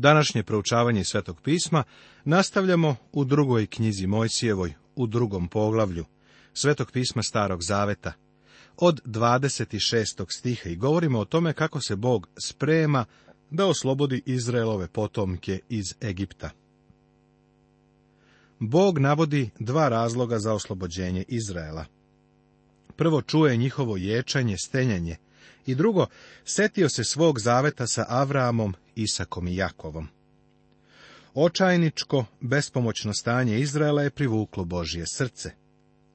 Današnje proučavanje Svetog pisma nastavljamo u drugoj knjizi Mojsijevoj, u drugom poglavlju, Svetog pisma Starog Zaveta, od 26. stiha i govorimo o tome kako se Bog sprema da oslobodi Izraelove potomke iz Egipta. Bog navodi dva razloga za oslobođenje Izraela. Prvo čuje njihovo ječanje, stenjanje, i drugo, setio se svog zaveta sa Avramom, Isakom i Jakovom. Očajničko, bespomoćno stanje Izraela je privuklo Božje srce.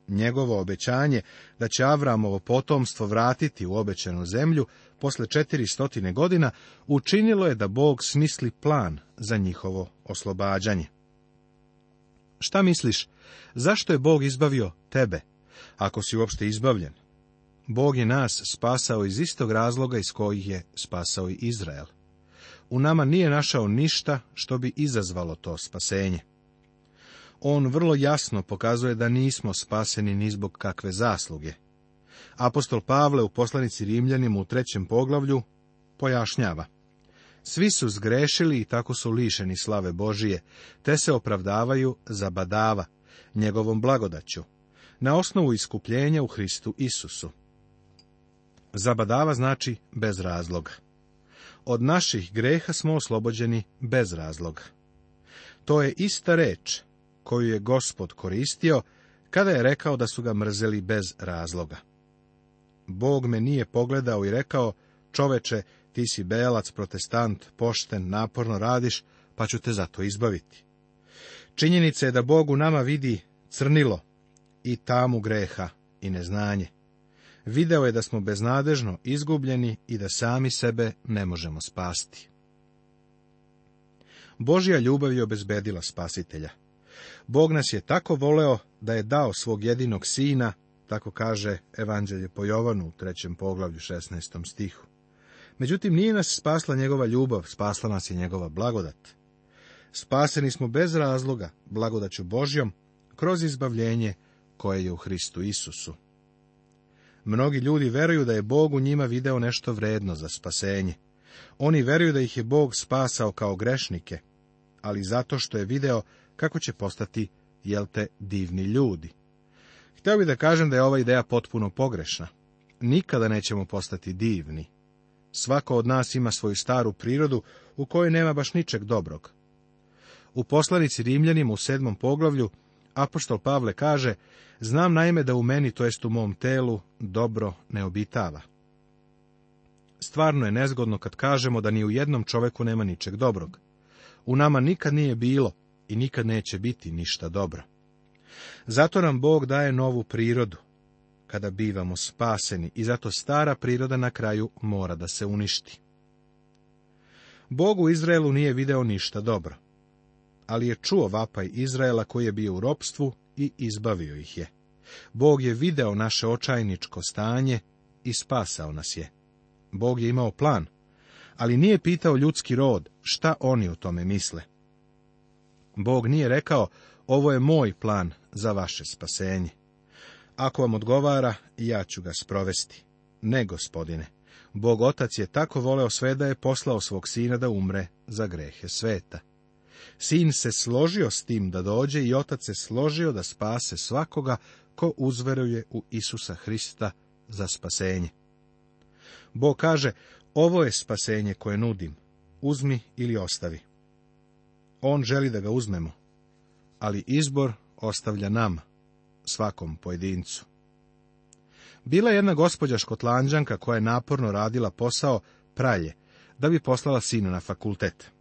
Njegovo obećanje da će Avramovo potomstvo vratiti u obećanu zemlju posle četiri stotine godina učinilo je da Bog smisli plan za njihovo oslobađanje. Šta misliš, zašto je Bog izbavio tebe, ako si uopšte izbavljen? Bog je nas spasao iz istog razloga iz kojih je spasao i Izrael. U nama nije našao ništa što bi izazvalo to spasenje. On vrlo jasno pokazuje da nismo spaseni ni zbog kakve zasluge. Apostol Pavle u poslanici Rimljanim u trećem poglavlju pojašnjava. Svi su zgrešili i tako su lišeni slave Božije, te se opravdavaju za badava, njegovom blagodaću, na osnovu iskupljenja u Hristu Isusu. Zabadava znači bez razloga. Od naših greha smo oslobođeni bez razloga. To je ista reč koju je gospod koristio kada je rekao da su ga mrzeli bez razloga. Bog me nije pogledao i rekao, čoveče, ti si belac, protestant, pošten, naporno radiš, pa ću te zato izbaviti. Činjenica je da Bog u nama vidi crnilo i tamu greha i neznanje video je da smo beznadežno izgubljeni i da sami sebe ne možemo spasti. Božja ljubav je obezbedila spasitelja. Bog nas je tako voleo da je dao svog jedinog sina, tako kaže Evanđelje po Jovanu u trećem poglavlju 16. stihu. Međutim, nije nas spasla njegova ljubav, spasla nas je njegova blagodat. Spaseni smo bez razloga, blagodaću Božjom, kroz izbavljenje koje je u Hristu Isusu. Mnogi ljudi veruju da je Bog u njima video nešto vredno za spasenje. Oni veruju da ih je Bog spasao kao grešnike, ali zato što je video kako će postati, jel te, divni ljudi. Htio bih da kažem da je ova ideja potpuno pogrešna. Nikada nećemo postati divni. Svako od nas ima svoju staru prirodu u kojoj nema baš ničeg dobrog. U poslanici Rimljanima u sedmom poglavlju apostol Pavle kaže, znam naime da u meni, to jest u mom telu, dobro ne obitava. Stvarno je nezgodno kad kažemo da ni u jednom čoveku nema ničeg dobrog. U nama nikad nije bilo i nikad neće biti ništa dobro. Zato nam Bog daje novu prirodu, kada bivamo spaseni i zato stara priroda na kraju mora da se uništi. Bog u Izraelu nije video ništa dobro ali je čuo vapaj Izraela koji je bio u ropstvu i izbavio ih je. Bog je video naše očajničko stanje i spasao nas je. Bog je imao plan, ali nije pitao ljudski rod šta oni o tome misle. Bog nije rekao, ovo je moj plan za vaše spasenje. Ako vam odgovara, ja ću ga sprovesti. Ne, gospodine. Bog otac je tako voleo sve da je poslao svog sina da umre za grehe sveta. Sin se složio s tim da dođe i otac se složio da spase svakoga ko uzveruje u Isusa Hrista za spasenje. Bo kaže, ovo je spasenje koje nudim, uzmi ili ostavi. On želi da ga uzmemo, ali izbor ostavlja nam, svakom pojedincu. Bila je jedna gospođa škotlanđanka koja je naporno radila posao pralje, da bi poslala sina na fakultet.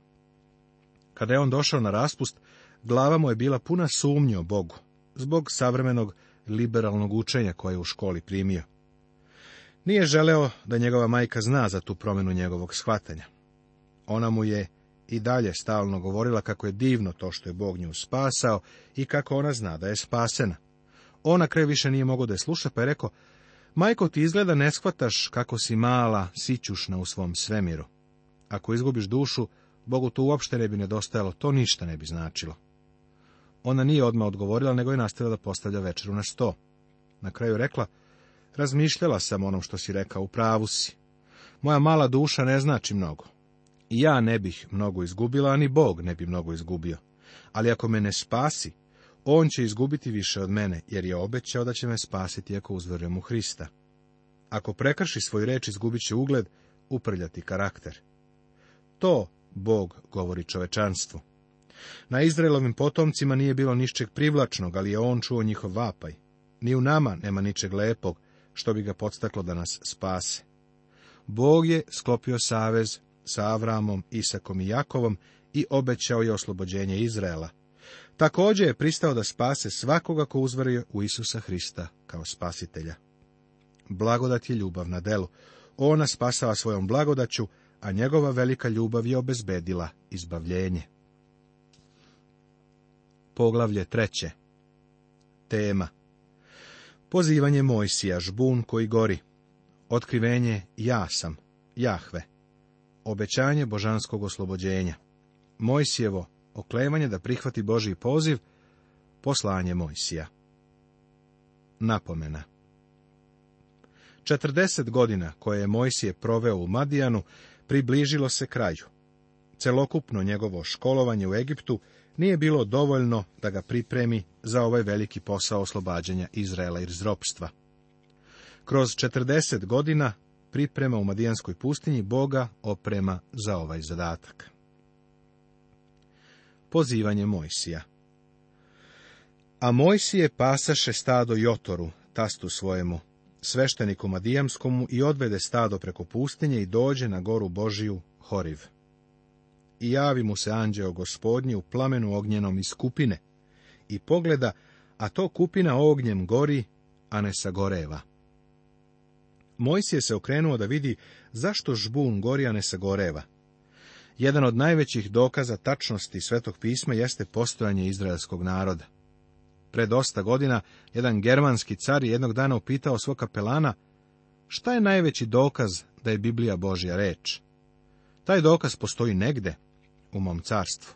Kada je on došao na raspust, glava mu je bila puna sumnje o Bogu, zbog savremenog liberalnog učenja koje je u školi primio. Nije želeo da njegova majka zna za tu promjenu njegovog shvatanja. Ona mu je i dalje stalno govorila kako je divno to što je Bog nju spasao i kako ona zna da je spasena. Ona kre više nije mogao da je sluša, pa je rekao, Majko, ti izgleda ne shvataš kako si mala, sićušna u svom svemiru. Ako izgubiš dušu, Bogu to uopšte ne bi nedostajalo, to ništa ne bi značilo. Ona nije odmah odgovorila, nego je nastavila da postavlja večeru na sto. Na kraju rekla, razmišljala sam onom što si rekao, u pravu si. Moja mala duša ne znači mnogo. I ja ne bih mnogo izgubila, ani Bog ne bi mnogo izgubio. Ali ako me ne spasi, on će izgubiti više od mene, jer je obećao da će me spasiti ako uzverujem u Hrista. Ako prekrši svoju reč, izgubit će ugled, uprljati karakter. To Bog govori čovečanstvu. Na Izraelovim potomcima nije bilo ničeg privlačnog, ali je on čuo njihov vapaj. Ni u nama nema ničeg lepog, što bi ga podstaklo da nas spase. Bog je sklopio savez sa Avramom, Isakom i Jakovom i obećao je oslobođenje Izraela. Također je pristao da spase svakoga ko uzvario u Isusa Hrista kao spasitelja. Blagodat je ljubav na delu. Ona spasava svojom blagodaću, a njegova velika ljubav je obezbedila izbavljenje. Poglavlje treće Tema Pozivanje Mojsija, žbun koji gori. Otkrivenje ja sam, Jahve. Obećanje božanskog oslobođenja. Mojsijevo oklevanje da prihvati Boži poziv, poslanje Mojsija. Napomena. 40 godina koje je Mojsije proveo u Madijanu približilo se kraju. Celokupno njegovo školovanje u Egiptu nije bilo dovoljno da ga pripremi za ovaj veliki posao oslobađanja Izraela iz ropstva. Kroz 40 godina priprema u Madijanskoj pustinji Boga oprema za ovaj zadatak. Pozivanje Mojsija A Mojsije pasaše stado Jotoru, tastu svojemu, svešteniku Madijamskomu i odvede stado preko pustinje i dođe na goru Božiju, Horiv. I javi mu se anđeo gospodnji u plamenu ognjenom iz kupine i pogleda, a to kupina ognjem gori, a ne sagoreva. Mojsije se okrenuo da vidi zašto žbun gori, a ne sagoreva. Jedan od najvećih dokaza tačnosti Svetog pisma jeste postojanje izraelskog naroda. Pre dosta godina, jedan germanski car jednog dana upitao svog kapelana, šta je najveći dokaz da je Biblija Božja reč? Taj dokaz postoji negde u mom carstvu.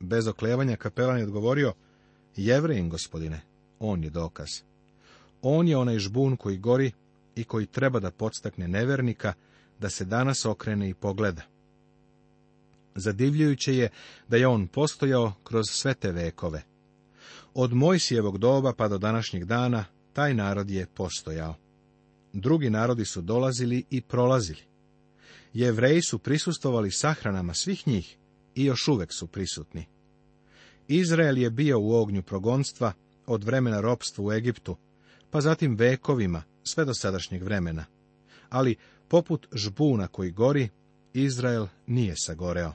Bez oklevanja kapelan je odgovorio, jevrejim gospodine, on je dokaz. On je onaj žbun koji gori i koji treba da podstakne nevernika da se danas okrene i pogleda. Zadivljujuće je da je on postojao kroz sve te vekove. Od Mojsijevog doba pa do današnjeg dana taj narod je postojao. Drugi narodi su dolazili i prolazili. Jevreji su prisustovali sahranama svih njih i još uvek su prisutni. Izrael je bio u ognju progonstva od vremena ropstva u Egiptu, pa zatim vekovima, sve do sadašnjeg vremena. Ali, poput žbuna koji gori, Izrael nije sagoreo.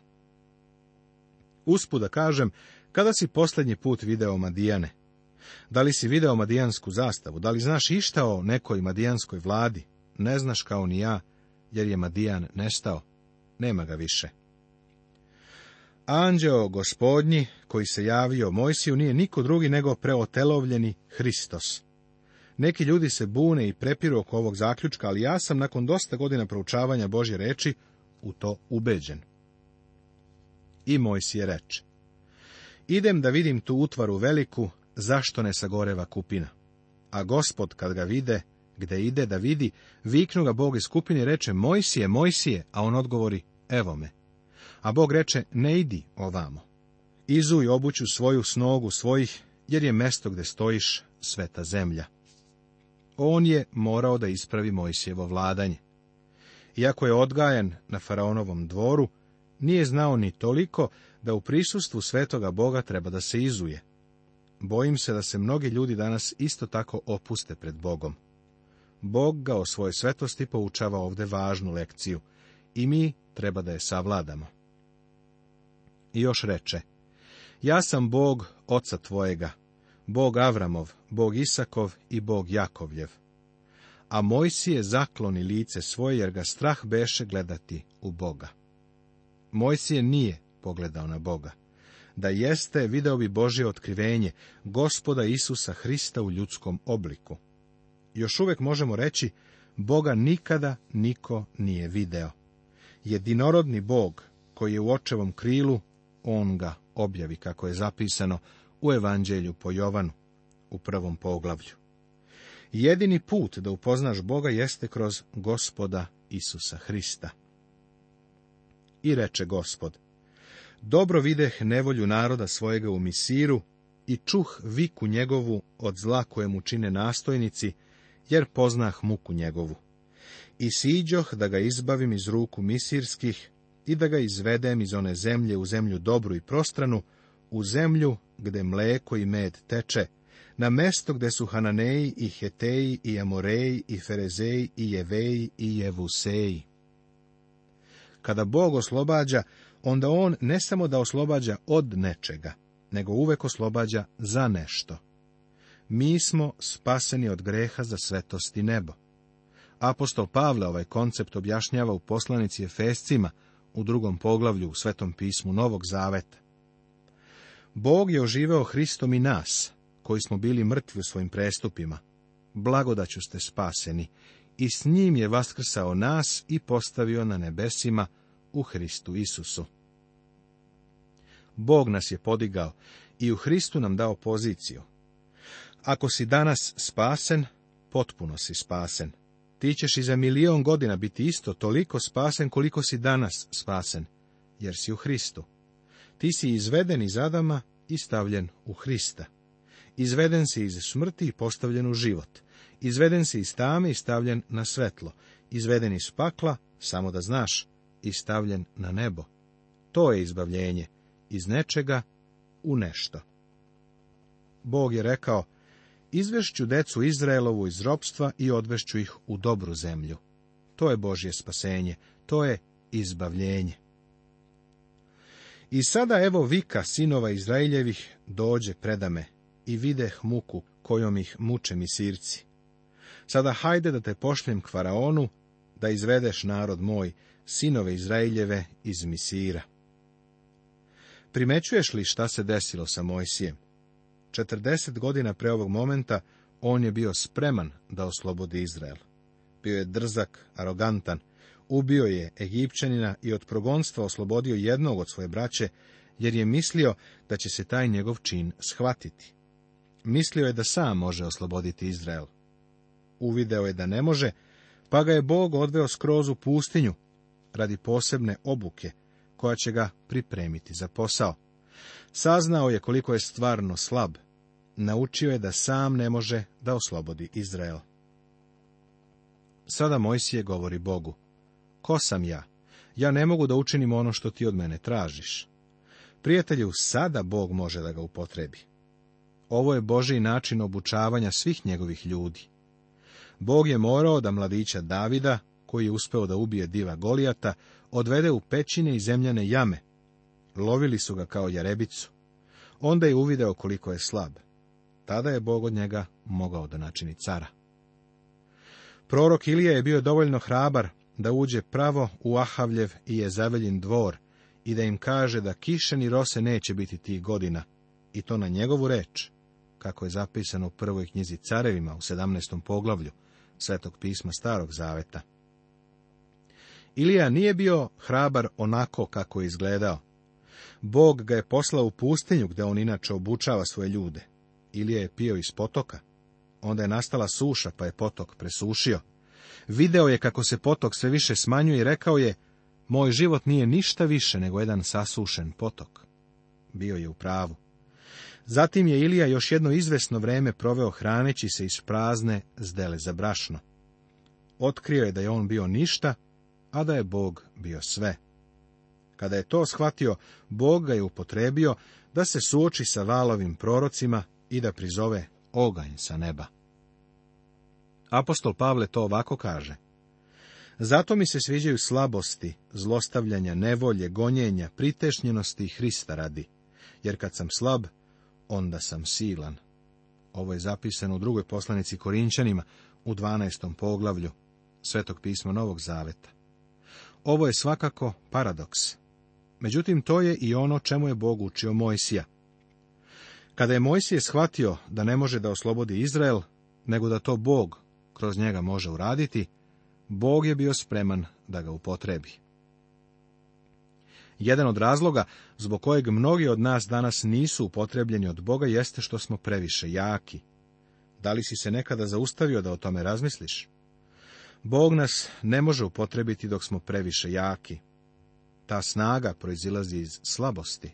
Uspuda kažem kada si posljednji put video Madijane? Da li si video Madijansku zastavu? Da li znaš išta o nekoj Madijanskoj vladi? Ne znaš kao ni ja, jer je Madijan nestao. Nema ga više. Anđeo gospodnji, koji se javio Mojsiju, nije niko drugi nego preotelovljeni Hristos. Neki ljudi se bune i prepiru oko ovog zaključka, ali ja sam nakon dosta godina proučavanja Božje reči u to ubeđen. I Mojsije reče, Idem da vidim tu utvaru veliku, zašto ne sagoreva kupina. A gospod, kad ga vide, gde ide da vidi, viknu ga Bog iz kupine, reče, Mojsije, je, a on odgovori, evo me. A Bog reče, ne idi ovamo. Izuj obuću svoju snogu svojih, jer je mesto gde stojiš sveta zemlja. On je morao da ispravi Mojsijevo vladanje. Iako je odgajan na faraonovom dvoru, nije znao ni toliko da u prisustvu svetoga Boga treba da se izuje. Bojim se da se mnogi ljudi danas isto tako opuste pred Bogom. Bog ga o svojoj svetosti poučava ovde važnu lekciju i mi treba da je savladamo. I još reče, ja sam Bog oca tvojega, Bog Avramov, Bog Isakov i Bog Jakovljev. A si je zakloni lice svoje, jer ga strah beše gledati u Boga. je nije pogledao na Boga. Da jeste, video bi Božje otkrivenje, gospoda Isusa Hrista u ljudskom obliku. Još uvijek možemo reći, Boga nikada niko nije video. Jedinorodni Bog, koji je u očevom krilu, on ga objavi, kako je zapisano u Evanđelju po Jovanu, u prvom poglavlju. Jedini put da upoznaš Boga jeste kroz gospoda Isusa Hrista. I reče gospod, dobro videh nevolju naroda svojega u misiru i čuh viku njegovu od zla koje mu čine nastojnici, jer poznah muku njegovu. I siđoh da ga izbavim iz ruku misirskih i da ga izvedem iz one zemlje u zemlju dobru i prostranu, u zemlju gde mleko i med teče, na mesto gde su Hananeji i Heteji i Amoreji i Ferezeji i Jeveji i Jevuseji. Kada Bog oslobađa, onda on ne samo da oslobađa od nečega, nego uvek oslobađa za nešto. Mi smo spaseni od greha za svetosti nebo. Apostol Pavle ovaj koncept objašnjava u poslanici Efescima u drugom poglavlju u Svetom pismu Novog Zaveta. Bog je oživeo Hristom i nas, koji smo bili mrtvi u svojim prestupima. Blagodaću ste spaseni i s njim je vaskrsao nas i postavio na nebesima u Hristu Isusu. Bog nas je podigao i u Hristu nam dao poziciju. Ako si danas spasen, potpuno si spasen. Ti ćeš i za milion godina biti isto toliko spasen koliko si danas spasen, jer si u Hristu. Ti si izveden iz Adama i stavljen u Hrista. Izveden si iz smrti i postavljen u život. Izveden si iz tame i stavljen na svetlo. Izveden iz pakla, samo da znaš, i stavljen na nebo. To je izbavljenje iz nečega u nešto. Bog je rekao, izvešću decu Izraelovu iz robstva i odvešću ih u dobru zemlju. To je Božje spasenje, to je izbavljenje. I sada evo vika sinova Izraeljevih dođe predame i vide muku kojom ih muče sirci. Sada hajde da te pošljem k faraonu da izvedeš narod moj, sinove Izraeljeve, iz Misira. Primećuješ li šta se desilo sa Mojsijem? 40 godina pre ovog momenta on je bio spreman da oslobodi Izrael. Bio je drzak, arogantan, ubio je Egipćanina i od progonstva oslobodio jednog od svoje braće, jer je mislio da će se taj njegov čin shvatiti. Mislio je da sam može osloboditi Izrael. Uvideo je da ne može, pa ga je Bog odveo skroz u pustinju radi posebne obuke koja će ga pripremiti za posao. Saznao je koliko je stvarno slab, naučio je da sam ne može da oslobodi Izrael. Sada Mojsije govori Bogu, ko sam ja? Ja ne mogu da učinim ono što ti od mene tražiš. Prijatelju, sada Bog može da ga upotrebi. Ovo je Boži način obučavanja svih njegovih ljudi. Bog je morao da mladića Davida, koji je uspeo da ubije diva Golijata, odvede u pećine i zemljane jame. Lovili su ga kao jarebicu. Onda je uvideo koliko je slab. Tada je Bog od njega mogao da načini cara. Prorok Ilija je bio dovoljno hrabar da uđe pravo u Ahavljev i Jezaveljin dvor i da im kaže da kiše ni rose neće biti tih godina, i to na njegovu reč, kako je zapisano u prvoj knjizi Carevima u 17. poglavlju, Svetog pisma Starog Zaveta. Ilija nije bio hrabar onako kako je izgledao. Bog ga je poslao u pustinju gde on inače obučava svoje ljude. Ilija je pio iz potoka. Onda je nastala suša, pa je potok presušio. Video je kako se potok sve više smanjuje i rekao je, moj život nije ništa više nego jedan sasušen potok. Bio je u pravu. Zatim je Ilija još jedno izvesno vreme proveo hraneći se iz prazne zdele za brašno. Otkrio je da je on bio ništa, a da je Bog bio sve. Kada je to shvatio, Bog ga je upotrebio da se suoči sa valovim prorocima i da prizove oganj sa neba. Apostol Pavle to ovako kaže. Zato mi se sviđaju slabosti, zlostavljanja, nevolje, gonjenja, pritešnjenosti Hrista radi. Jer kad sam slab, onda sam silan. Ovo je zapisano u drugoj poslanici Korinčanima u 12. poglavlju Svetog pisma Novog Zaveta. Ovo je svakako paradoks. Međutim, to je i ono čemu je Bog učio Mojsija. Kada je Mojsije shvatio da ne može da oslobodi Izrael, nego da to Bog kroz njega može uraditi, Bog je bio spreman da ga upotrebi. Jedan od razloga zbog kojeg mnogi od nas danas nisu upotrebljeni od Boga jeste što smo previše jaki. Da li si se nekada zaustavio da o tome razmisliš? Bog nas ne može upotrebiti dok smo previše jaki. Ta snaga proizilazi iz slabosti.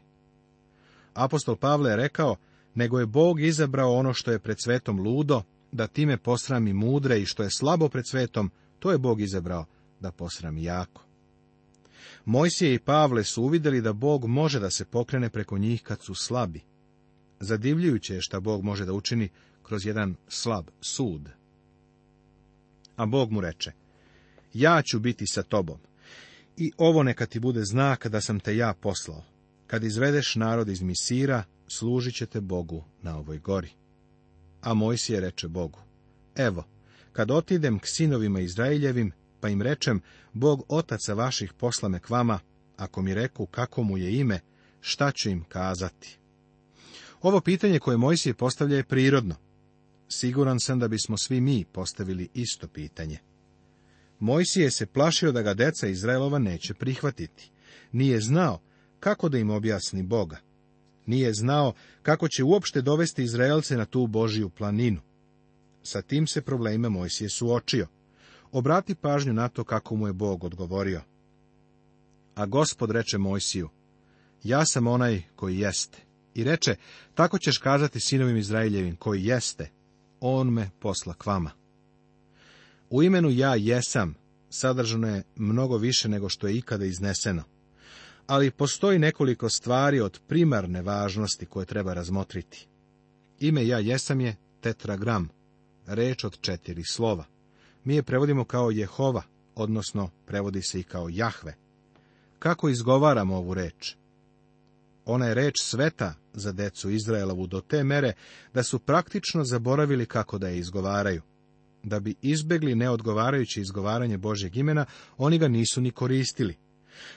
Apostol Pavle je rekao, nego je Bog izabrao ono što je pred svetom ludo, da time posrami mudre i što je slabo pred svetom, to je Bog izabrao da posrami jako. Mojsije i Pavle su uvidjeli da Bog može da se pokrene preko njih kad su slabi. Zadivljujuće je šta Bog može da učini kroz jedan slab sud. A Bog mu reče, ja ću biti sa tobom. I ovo neka ti bude znak da sam te ja poslao. Kad izvedeš narod iz Misira, služit te Bogu na ovoj gori. A Mojsije reče Bogu, evo, kad otidem k sinovima Izraeljevim, pa im rečem, Bog otaca vaših poslame k vama, ako mi reku kako mu je ime, šta ću im kazati? Ovo pitanje koje Mojsije postavlja je prirodno. Siguran sam da bismo svi mi postavili isto pitanje. Mojsije se plašio da ga deca Izraelova neće prihvatiti. Nije znao kako da im objasni Boga. Nije znao kako će uopšte dovesti Izraelce na tu Božiju planinu. Sa tim se problema Mojsije suočio. Obrati pažnju na to kako mu je Bog odgovorio. A gospod reče Mojsiju, ja sam onaj koji jeste. I reče, tako ćeš kazati sinovim Izraeljevim, koji jeste, on me posla k vama. U imenu ja jesam sadržano je mnogo više nego što je ikada izneseno. Ali postoji nekoliko stvari od primarne važnosti koje treba razmotriti. Ime ja jesam je tetragram, reč od četiri slova mi je prevodimo kao Jehova, odnosno prevodi se i kao Jahve. Kako izgovaramo ovu reč? Ona je reč sveta za decu Izraelovu do te mere da su praktično zaboravili kako da je izgovaraju. Da bi izbegli neodgovarajuće izgovaranje Božjeg imena, oni ga nisu ni koristili.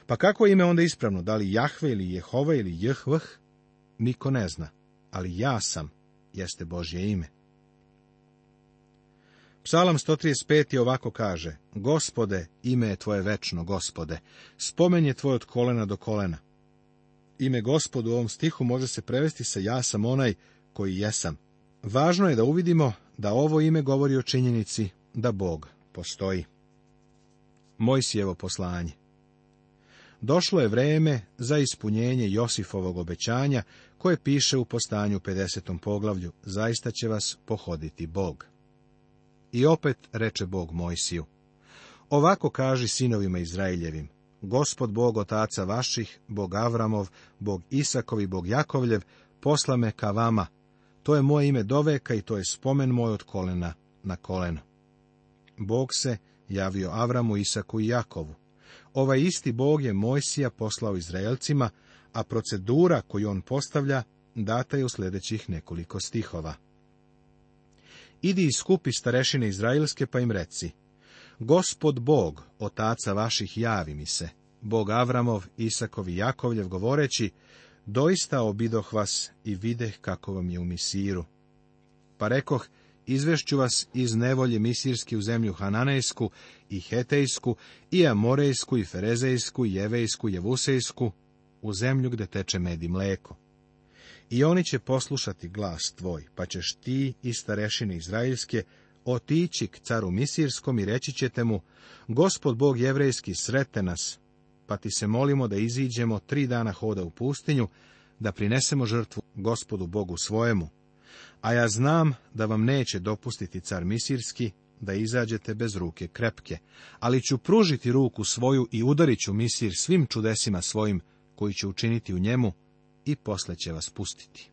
Pa kako ime onda ispravno, da li Jahve ili Jehova ili Jehvh? Niko ne zna, ali ja sam jeste Božje ime. Psalam 135. ovako kaže, Gospode, ime je Tvoje večno, Gospode, spomen je Tvoj od kolena do kolena. Ime Gospodu u ovom stihu može se prevesti sa ja sam onaj koji jesam. Važno je da uvidimo da ovo ime govori o činjenici da Bog postoji. Mojsijevo poslanje Došlo je vreme za ispunjenje Josifovog obećanja, koje piše u postanju 50. poglavlju, zaista će vas pohoditi Bog. I opet reče Bog Mojsiju, ovako kaži sinovima Izraeljevim, gospod Bog otaca vaših, Bog Avramov, Bog Isakovi, Bog Jakovljev, posla me ka vama, to je moje ime doveka i to je spomen moj od kolena na koleno. Bog se javio Avramu, Isaku i Jakovu. Ovaj isti Bog je Mojsija poslao Izraelcima, a procedura koju on postavlja data je u sljedećih nekoliko stihova idi i skupi starešine Izraelske, pa im reci, Gospod Bog, otaca vaših, javi mi se, Bog Avramov, Isakov i Jakovljev, govoreći, doista obidoh vas i videh kako vam je u Misiru. Pa rekoh, izvešću vas iz nevolje Misirski u zemlju Hananejsku i Hetejsku i Amorejsku i Ferezejsku i Jevejsku i Jevusejsku, u zemlju gde teče med i mleko i oni će poslušati glas tvoj, pa ćeš ti i starešine Izraelske otići k caru Misirskom i reći ćete mu, Gospod Bog jevrejski srete nas, pa ti se molimo da iziđemo tri dana hoda u pustinju, da prinesemo žrtvu gospodu Bogu svojemu. A ja znam da vam neće dopustiti car Misirski da izađete bez ruke krepke, ali ću pružiti ruku svoju i udarit ću Misir svim čudesima svojim koji će učiniti u njemu, i posle će vas pustiti.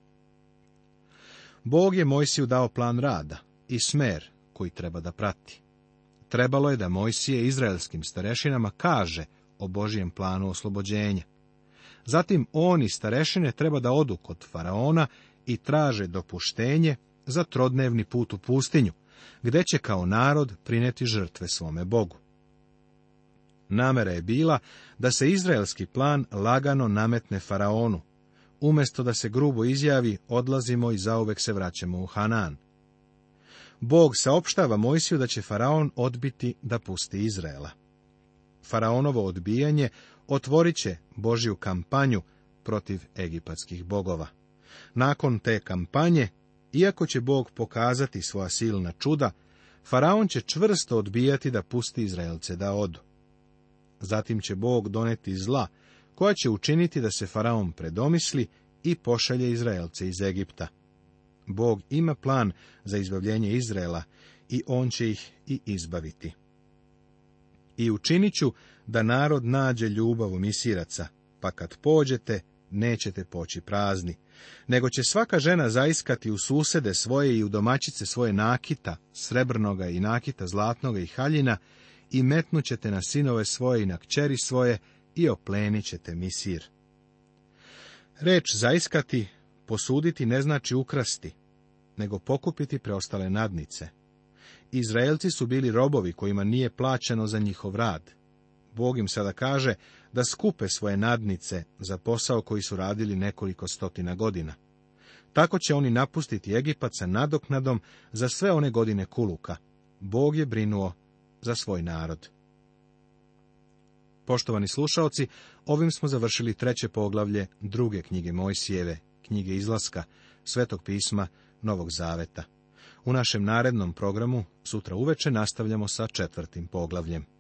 Bog je Mojsiju dao plan rada i smer koji treba da prati. Trebalo je da Mojsije izraelskim starešinama kaže o Božijem planu oslobođenja. Zatim oni starešine treba da odu kod faraona i traže dopuštenje za trodnevni put u pustinju, gde će kao narod prineti žrtve svome Bogu. Namera je bila da se izraelski plan lagano nametne faraonu, umjesto da se grubo izjavi, odlazimo i zauvek se vraćamo u Hanan. Bog saopštava Mojsiju da će Faraon odbiti da pusti Izraela. Faraonovo odbijanje otvorit će Božju kampanju protiv egipatskih bogova. Nakon te kampanje, iako će Bog pokazati svoja silna čuda, Faraon će čvrsto odbijati da pusti Izraelce da odu. Zatim će Bog doneti zla koja će učiniti da se faraon predomisli i pošalje Izraelce iz Egipta. Bog ima plan za izbavljenje Izraela i on će ih i izbaviti. I učinit ću da narod nađe ljubav u misiraca, pa kad pođete, nećete poći prazni, nego će svaka žena zaiskati u susede svoje i u domaćice svoje nakita, srebrnoga i nakita zlatnoga i haljina, i metnućete na sinove svoje i na kćeri svoje, i oplenit ćete mi sir. Reč zaiskati, posuditi ne znači ukrasti, nego pokupiti preostale nadnice. Izraelci su bili robovi kojima nije plaćeno za njihov rad. Bog im sada kaže da skupe svoje nadnice za posao koji su radili nekoliko stotina godina. Tako će oni napustiti Egipat sa nadoknadom za sve one godine kuluka. Bog je brinuo za svoj narod. Poštovani slušaoci, ovim smo završili treće poglavlje druge knjige Mojsijeve, knjige izlaska, Svetog pisma, Novog zaveta. U našem narednom programu sutra uveče nastavljamo sa četvrtim poglavljem.